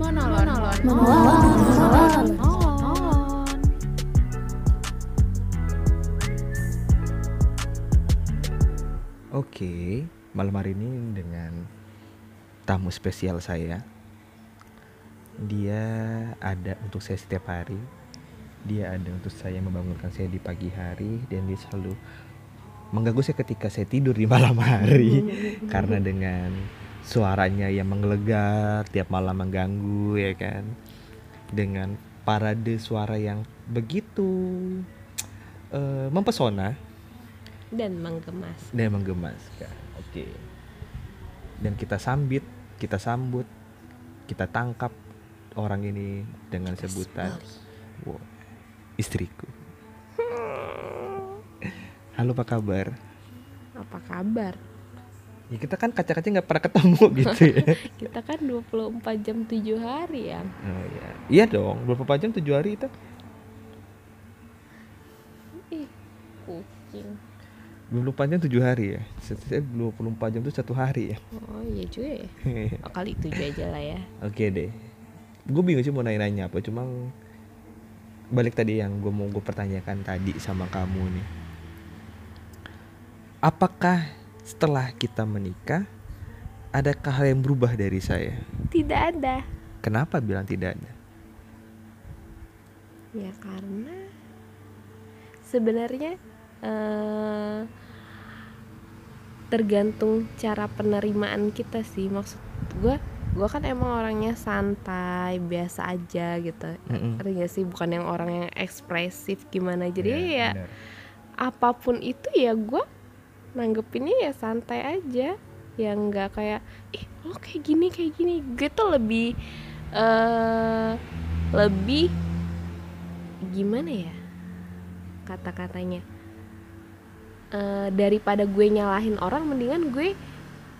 Monolon. Monolon. Monolon. Oke, malam hari ini dengan tamu spesial saya. Dia ada untuk saya setiap hari. Dia ada untuk saya membangunkan saya di pagi hari dan dia selalu mengganggu saya ketika saya tidur di malam hari karena dengan suaranya yang menggelegar tiap malam mengganggu ya kan. Dengan parade suara yang begitu eh, mempesona dan menggemas. dan menggemaskan. Oke. Dan kita sambit, kita sambut, kita tangkap orang ini dengan sebutan wow, istriku. Halo, apa kabar? Apa kabar? Ya kita kan kaca-kaca nggak pernah ketemu gitu ya. Kita kan 24 jam 7 hari ya. Oh iya. Iya dong, berapa jam tujuh hari itu? Ih, kucing. 24 jam tujuh hari ya. Saya 24 jam itu satu hari ya. Oh iya juga ya. Oh, kali 7 aja lah ya. Oke deh. Gue bingung sih mau nanya-nanya apa, cuma balik tadi yang gue mau gue pertanyakan tadi sama kamu nih. Apakah setelah kita menikah adakah hal yang berubah dari saya? Tidak ada. Kenapa bilang tidak ada? Ya karena sebenarnya eh tergantung cara penerimaan kita sih maksud gue gue kan emang orangnya santai biasa aja gitu gak sih bukan yang orang yang ekspresif gimana jadi Iya, ya benar. apa pun itu ya gue nanggepinnya ya santai aja. Yang nggak kayak ih lo kayak gini kayak gini. Gue tuh lebih eh lebih gimana ya kata-katanya? Eh, daripada gue nyalahin orang mendingan gue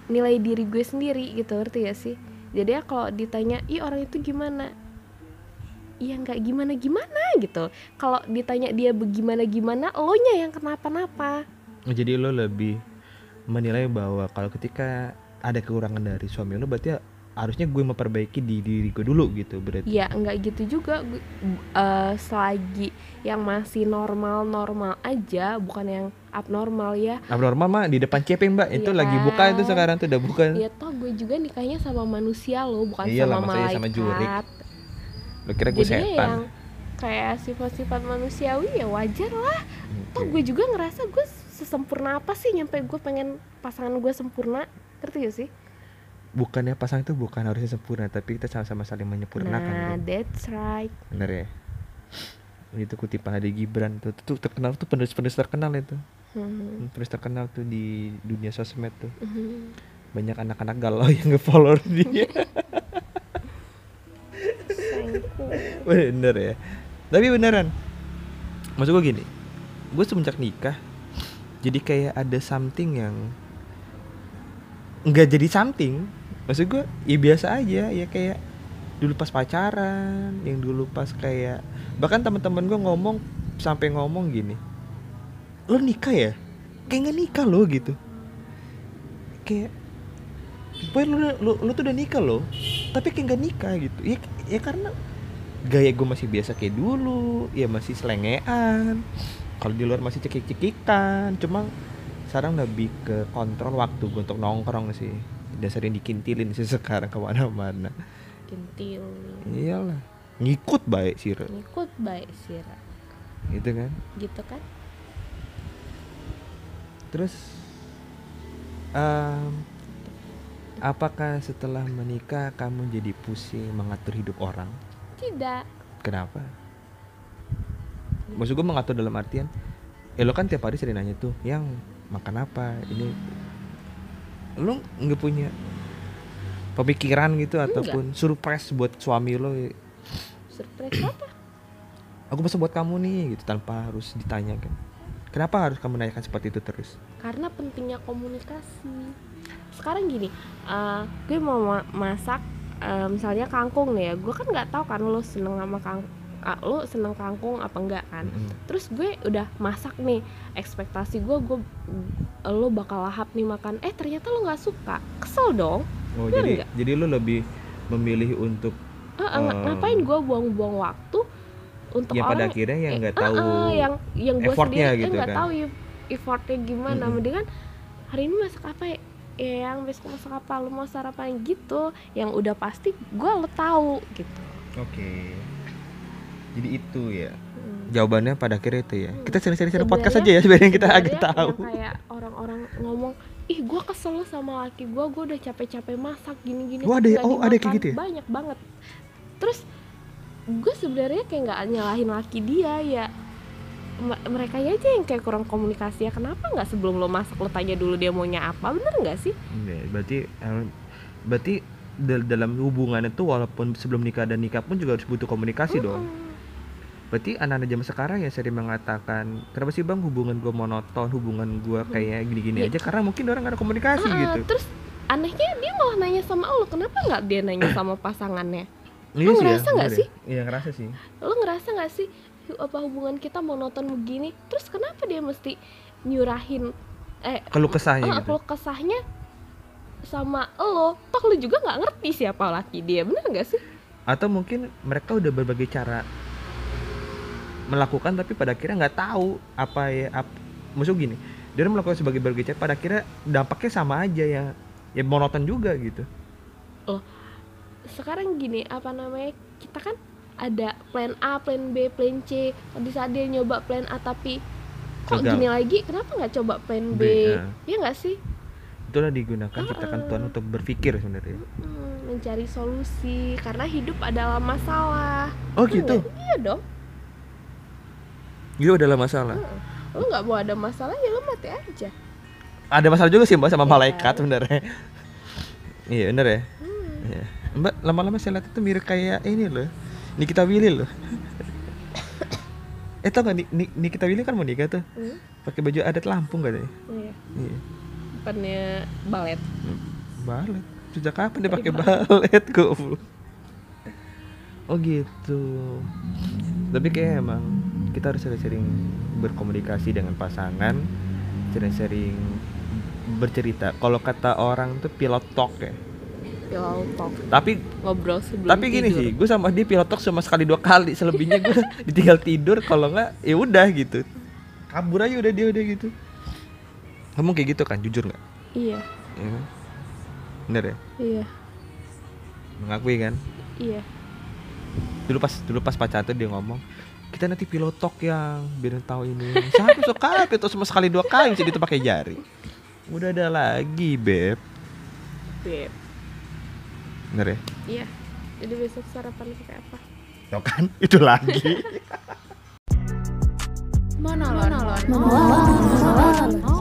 nilai diri gue sendiri gitu ngerti gak sih? Jadi ya kalau ditanya ih orang itu gimana? Ya nggak gimana gimana gitu. Kalau ditanya dia bagaimana gimana lo nya yang kenapa-napa. Oh, Jadi lo lebih menilai bahwa kalau ketika ada kekurangan dari suami lo berarti harusnya gue memperbaiki di diri gue dulu gitu berarti. ya nggak gitu juga gue- eh, selagi yang masih normal-normal aja bukan yang abnormal ya Abnormal mah di depan CP mbak itu Iya lagi buka itu kan? sekarang tuh udah buka. ya toh gue juga nikahnya sama manusia lo bukan Iyalah, sama iya malaikat sama jurik. Lo kira gue jadi ya setan? yang kayak sifat-sifat manusiawi ya wajar lah toh Oke. gue juga ngerasa gue sesempurna apa sih nyampe gue pengen pasangan gue sempurna ngerti gak sih Bukannya pasang itu bukan harusnya sempurna tapi kita sama-sama saling menyempurnakan. nah kan? that's right Bener ya. Itu kutipan Ade Gibran tuh, tuh terkenal tuh penulis-penulis terkenal itu. Hmm. Penulis terkenal tuh di dunia sosmed tuh. Mhm. Banyak anak-anak galau yang nge-follow dia. Bener ya. Tapi beneran. Maksud gue gini. Gue semenjak nikah jadi kayak ada something yang nggak jadi something. Maksud gue ya biasa aja ya kayak dulu pas pacaran, yang dulu pas kayak bahkan teman-teman gue ngomong sampai ngomong gini. Lo nikah ya? Kayak nggak nikah lo gitu. Kayak Boy lu, lu, lu tuh udah nikah loh Tapi kayak nggak nikah gitu Ya, ya karena gaya gue masih biasa kayak dulu ya masih selengean kalau di luar masih cekik-cekikan cuma sekarang lebih ke kontrol waktu gue untuk nongkrong sih. Dan sering dikintilin sih sekarang ke mana-mana. Kintil. iyalah ngikut baik sih. Ngikut baik sih gitu kan? Gitu kan? Terus em, apakah setelah menikah kamu jadi pusing mengatur hidup orang? Tidak. Kenapa? Maksud gue mengatur dalam artian Ya lo kan tiap hari sering nanya tuh Yang makan apa? Ini Lo nggak punya Pemikiran gitu Ataupun surprise buat suami lo? Surprise apa? Aku pesan buat kamu nih gitu Tanpa harus ditanyakan Kenapa harus kamu nanyakan seperti itu terus? karena pentingnya komunikasi. Sekarang gini eh, gue mau ma- masak eh, misalnya kangkung nih ya gue kan nggak tahu kan lo seneng sama kang ah, lo seneng kangkung apa enggak kan Mm-mm. terus gue udah masak nih ekspektasi gue gue lo bakal lahap nih makan eh ternyata lo nggak suka kesel dong Oh Bener jadi nggak? jadi lo lebih memilih untuk ng- Oh. ngapain gue buang-buang waktu untuk Ya pada orang akhirnya yang eh, nggak eh, tahu eh, yang yang gue sendiri eh, gitu nggak kan. tahu effortnya gimana Mm-mm. mendingan hari ini masak apa ya ya yang besok masak apa lu mau sarapan gitu yang udah pasti gue lo tahu gitu Oke. Jadi itu ya. Hmm. Jawabannya pada akhirnya itu ya. Hmm. Kita sering-sering podcast aja ya sebenarnya kita agak tahu. kayak orang-orang ngomong ih gue kesel sama laki gue gue udah capek-capek masak gini-gini terus ada- oh, ada kayak dimakan." gitu ya? banyak banget terus gue sebenarnya kayak nggak nyalahin laki dia ya mereka aja yang kayak kurang komunikasi ya kenapa nggak sebelum lo masak lo tanya dulu dia maunya apa bener nggak sih Iya, berarti berarti dal- dalam hubungan itu walaupun sebelum nikah dan nikah pun juga harus butuh komunikasi dong. Berarti anak-anak zaman sekarang ya sering mengatakan, kenapa sih bang hubungan gue monoton, hubungan gue kayak gini-gini Iya. aja karena mungkin orang gak ada komunikasi ah, gitu. terus anehnya dia malah nanya sama lo kenapa nggak dia nanya sama pasangannya Iya lu sih ya, ngerasa nggak bener sih? ya. Iya ngerasa sih. lo ngerasa nggak sih apa hubungan kita monoton begini terus kenapa dia mesti nyurahin eh Kalau kesahnya eh, gitu. kalau kesahnya sama lo toh lo juga nggak ngerti siapa laki dia bener nggak sih Atau mungkin mereka udah berbagai cara melakukan tapi pada akhirnya nggak tahu apa ya ap, maksud gini dia melakukan sebagai berbagai cara pada akhirnya dampaknya sama aja ya ya monoton juga gitu. Sekarang gini apa namanya kita kan ada plan A plan B plan C di saat dia nyoba plan A tapi kok Gagal. gini lagi? Kenapa nggak coba plan B, B, ya. ya nggak sih? Itulah digunakan ciptakan Tuhan untuk berpikir sebenarnya. Mencari solusi karena hidup adalah masalah. Oh Iya gitu? iya dong itu adalah masalah. Lo nggak mau ada masalah ya lo mati aja. Ada masalah juga sih mbak sama Iya. malaikat sebenarnya iya bener ya. Hmm. Iya. mbak lama-lama saya lihat itu mirip kayak ini loh Nikita Willy loh. Eh tau gak Ni- Ni- Nikita Willy kan mau nikah tuh. Hmm, pakai baju adat Lampung katanya. Iya. iya. Bukannya balet. Balet? Sejak kapan dia pakai balet. balet goblok? Oh gitu. Tapi kayak emang kita harus sering-sering berkomunikasi dengan pasangan sering-sering bercerita. Kalau kata orang tuh pilot talk ya. Pillow talk. Tapi ngobrol sebelum tapi gini tidur. sih gue sama dia pilot talk cuma sekali dua kali. Selebihnya gue ditinggal tidur kalau nggak ya udah gitu. Kabur aja udah dia udah gitu. Ngomong kayak gitu kan jujur nggak? Iya. Ya bener ya? Iya. Mengakui kan? Iya. Dulu pas dulu pas pacaran tuh dia ngomong kita nanti pilot talk yang biar tahu ini. Siapa suka? Itu cuma sekali dua kali bisa gitu pakai jari. Udah ada lagi beb. Beb. bener ya? Iya. Jadi besok sarapan pakai apa? Tuh kan? Itu lagi. Monolog. Monolog. Monolog.